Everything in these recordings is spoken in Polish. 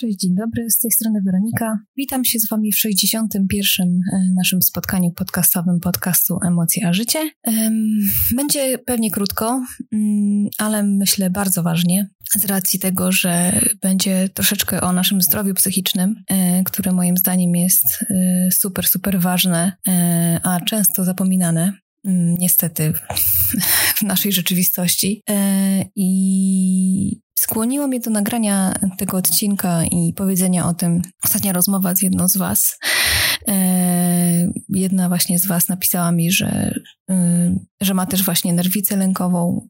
Cześć, dzień dobry, z tej strony Weronika. Witam się z Wami w 61. E, naszym spotkaniu podcastowym podcastu Emocje a Życie. Będzie pewnie krótko, mm, ale myślę bardzo ważnie, z racji tego, że będzie troszeczkę o naszym zdrowiu psychicznym, e, które moim zdaniem jest e, super, super ważne, a często zapominane. Mm, niestety w naszej rzeczywistości. I skłoniło mnie do nagrania tego odcinka i powiedzenia o tym. Ostatnia rozmowa z jedną z Was. E, jedna właśnie z Was napisała mi, że, e, że ma też właśnie nerwicę lękową.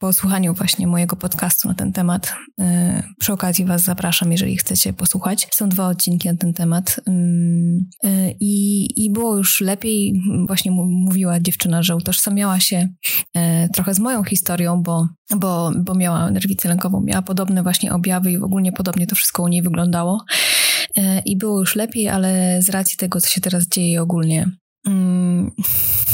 Po słuchaniu właśnie mojego podcastu na ten temat, e, przy okazji Was zapraszam, jeżeli chcecie posłuchać. Są dwa odcinki na ten temat. I, i było już lepiej. Właśnie mówiła dziewczyna, że utożsamiała się trochę z moją historią, bo, bo, bo miała nerwicę lękową, miała podobne właśnie objawy i ogólnie podobnie to wszystko u niej wyglądało. I było już lepiej, ale z racji tego, co się teraz dzieje ogólnie,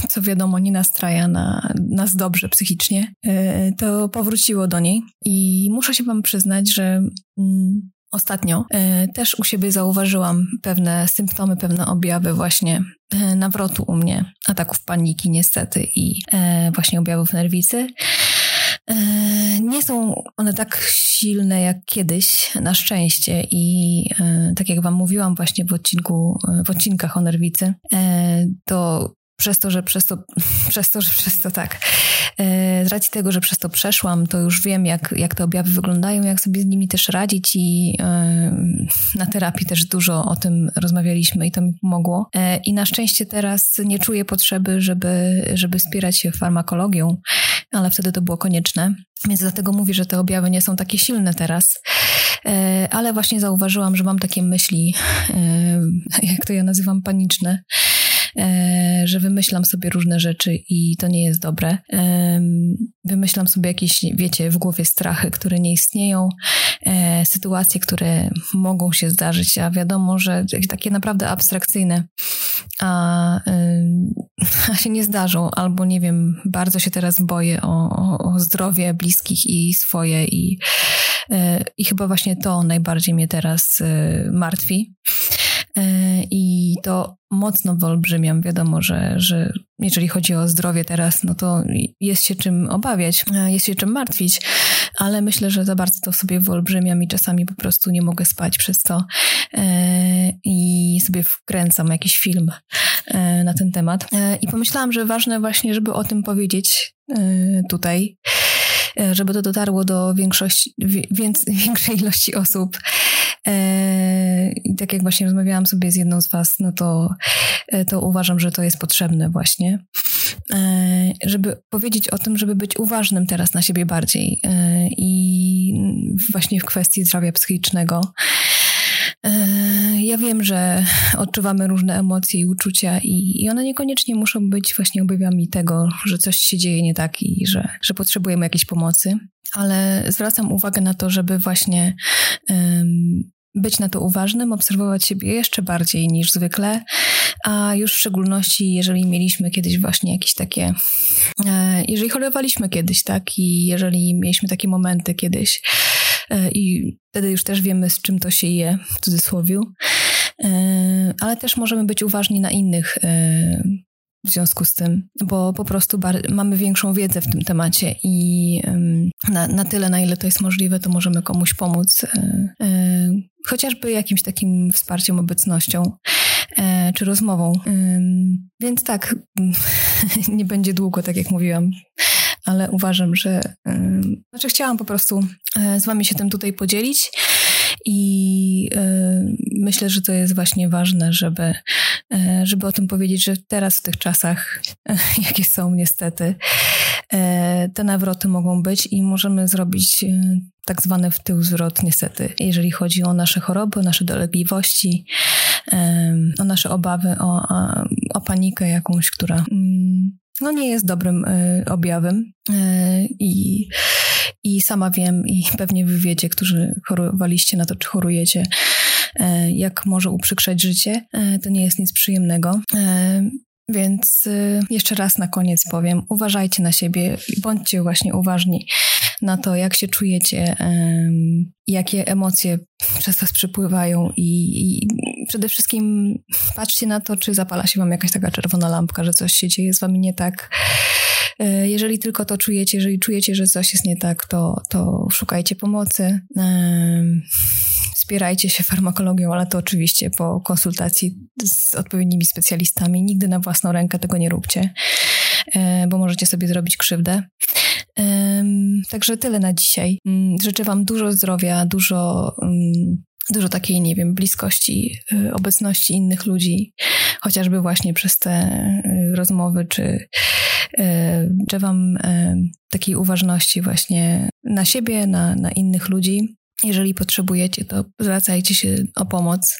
co wiadomo nie nastraja na, nas dobrze psychicznie, e, to powróciło do niej i muszę się wam przyznać, że mm, ostatnio e, też u siebie zauważyłam pewne symptomy, pewne objawy właśnie nawrotu u mnie, ataków paniki niestety i właśnie objawów nerwicy. E, nie są one tak silne jak kiedyś, na szczęście. I e, tak jak Wam mówiłam właśnie w odcinku, w odcinkach o nerwicy, e, to przez to, że przez to, przez to, że przez to tak. Z racji tego, że przez to przeszłam, to już wiem, jak, jak te objawy wyglądają, jak sobie z nimi też radzić i na terapii też dużo o tym rozmawialiśmy i to mi pomogło. I na szczęście teraz nie czuję potrzeby, żeby, żeby wspierać się farmakologią, ale wtedy to było konieczne. Więc dlatego mówię, że te objawy nie są takie silne teraz. E, ale właśnie zauważyłam, że mam takie myśli, e, jak to ja nazywam, paniczne E, że wymyślam sobie różne rzeczy i to nie jest dobre. Wymyślam sobie jakieś, wiecie, w głowie strachy, które nie istnieją, sytuacje, które mogą się zdarzyć, a wiadomo, że takie naprawdę abstrakcyjne, a, a się nie zdarzą, albo nie wiem, bardzo się teraz boję o, o zdrowie bliskich i swoje i, e, i chyba właśnie to najbardziej mnie teraz martwi. I to mocno wyolbrzymiam. Wiadomo, że, że jeżeli chodzi o zdrowie teraz, no to jest się czym obawiać, jest się czym martwić, ale myślę, że za bardzo to sobie wyolbrzymiam i czasami po prostu nie mogę spać przez to i sobie wkręcam jakiś film e, na ten temat. E, I pomyślałam, że ważne właśnie, żeby o tym powiedzieć tutaj, żeby to dotarło do większości, większej ilości osób. I tak jak właśnie rozmawiałam sobie z jedną z Was, no to, e, to uważam, że to jest potrzebne właśnie, e, żeby powiedzieć o tym, żeby być uważnym teraz na siebie bardziej e, i właśnie w kwestii zdrowia psychicznego. Ja wiem, że odczuwamy różne emocje i uczucia, i, one niekoniecznie muszą być właśnie objawami tego, że coś się dzieje nie tak i że, że potrzebujemy jakiejś pomocy, ale zwracam uwagę na to, żeby właśnie być na to uważnym, obserwować siebie jeszcze bardziej niż zwykle, a już w szczególności, jeżeli mieliśmy kiedyś właśnie jakieś takie, e, jeżeli chorowaliśmy kiedyś, tak, i jeżeli mieliśmy takie momenty kiedyś, e, i wtedy już też wiemy, z czym to się je, w cudzysłowie, e, ale też możemy być uważni na innych w związku z tym, bo po prostu mamy większą wiedzę w tym temacie i na, na, tyle, na ile to jest możliwe, to możemy komuś pomóc, e, e, chociażby jakimś takim wsparciem, obecnością e, czy rozmową. Więc tak, nie będzie długo, tak jak mówiłam ale uważam, że znaczy chciałam po prostu z wami się tym tutaj podzielić i y, myślę, że to jest właśnie ważne, żeby, y, żeby o tym powiedzieć, że teraz w tych czasach, jakie są niestety, te nawroty mogą być i możemy zrobić tak zwany w tył zwrot niestety, jeżeli chodzi o nasze choroby, o nasze dolegliwości, o nasze obawy, o, o panikę jakąś, która mm, no nie jest dobrym y, objawem y, i, i sama wiem i pewnie wy wiecie, którzy chorowaliście na to, czy chorujecie, y, jak może uprzykrzać życie. Y, to nie jest nic przyjemnego. Y, więc y, jeszcze raz na koniec powiem, uważajcie na siebie, bądźcie właśnie uważni na to, jak się czujecie, jakie emocje przez was przypływają i, i przede wszystkim patrzcie na to, czy zapala się wam jakaś taka czerwona lampka, że coś się dzieje z wami nie tak. E, jeżeli tylko to czujecie, jeżeli czujecie, że coś jest nie tak, to, to szukajcie pomocy. Wspierajcie się farmakologią, ale to oczywiście po konsultacji z odpowiednimi specjalistami. Nigdy na własną rękę tego nie róbcie, e, bo możecie sobie zrobić krzywdę. Także tyle na dzisiaj. Mm, życzę Wam dużo zdrowia, dużo mm, dużo takiej, nie wiem, bliskości, y, obecności innych ludzi, chociażby właśnie przez te y, rozmowy, czy, czy Wam takiej uważności właśnie na siebie, na, na innych ludzi. Jeżeli potrzebujecie, to zwracajcie się o pomoc.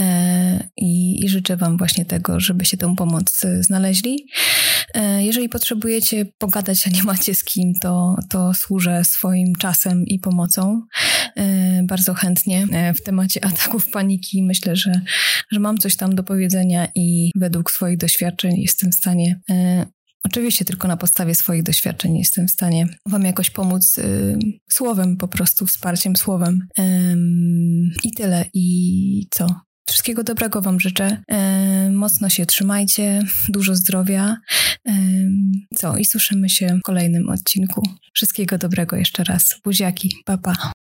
E, I, I, życzę Wam właśnie tego, żeby się tę pomoc e, znaleźli. E, jeżeli potrzebujecie pogadać, a nie macie z kim, to, to służę swoim czasem i pomocą bardzo chętnie w temacie ataków paniki. Myślę, że, że mam coś tam do powiedzenia i według swoich doświadczeń jestem w stanie Oczywiście tylko na podstawie swoich doświadczeń jestem w stanie Wam jakoś pomóc y, słowem, po prostu wsparciem słowem. Ym, I tyle. I co? Wszystkiego dobrego Wam życzę. Ym, mocno się trzymajcie, dużo zdrowia. Ym, co? I słyszymy się w kolejnym odcinku. Wszystkiego dobrego jeszcze raz. Buziaki, papa. Pa.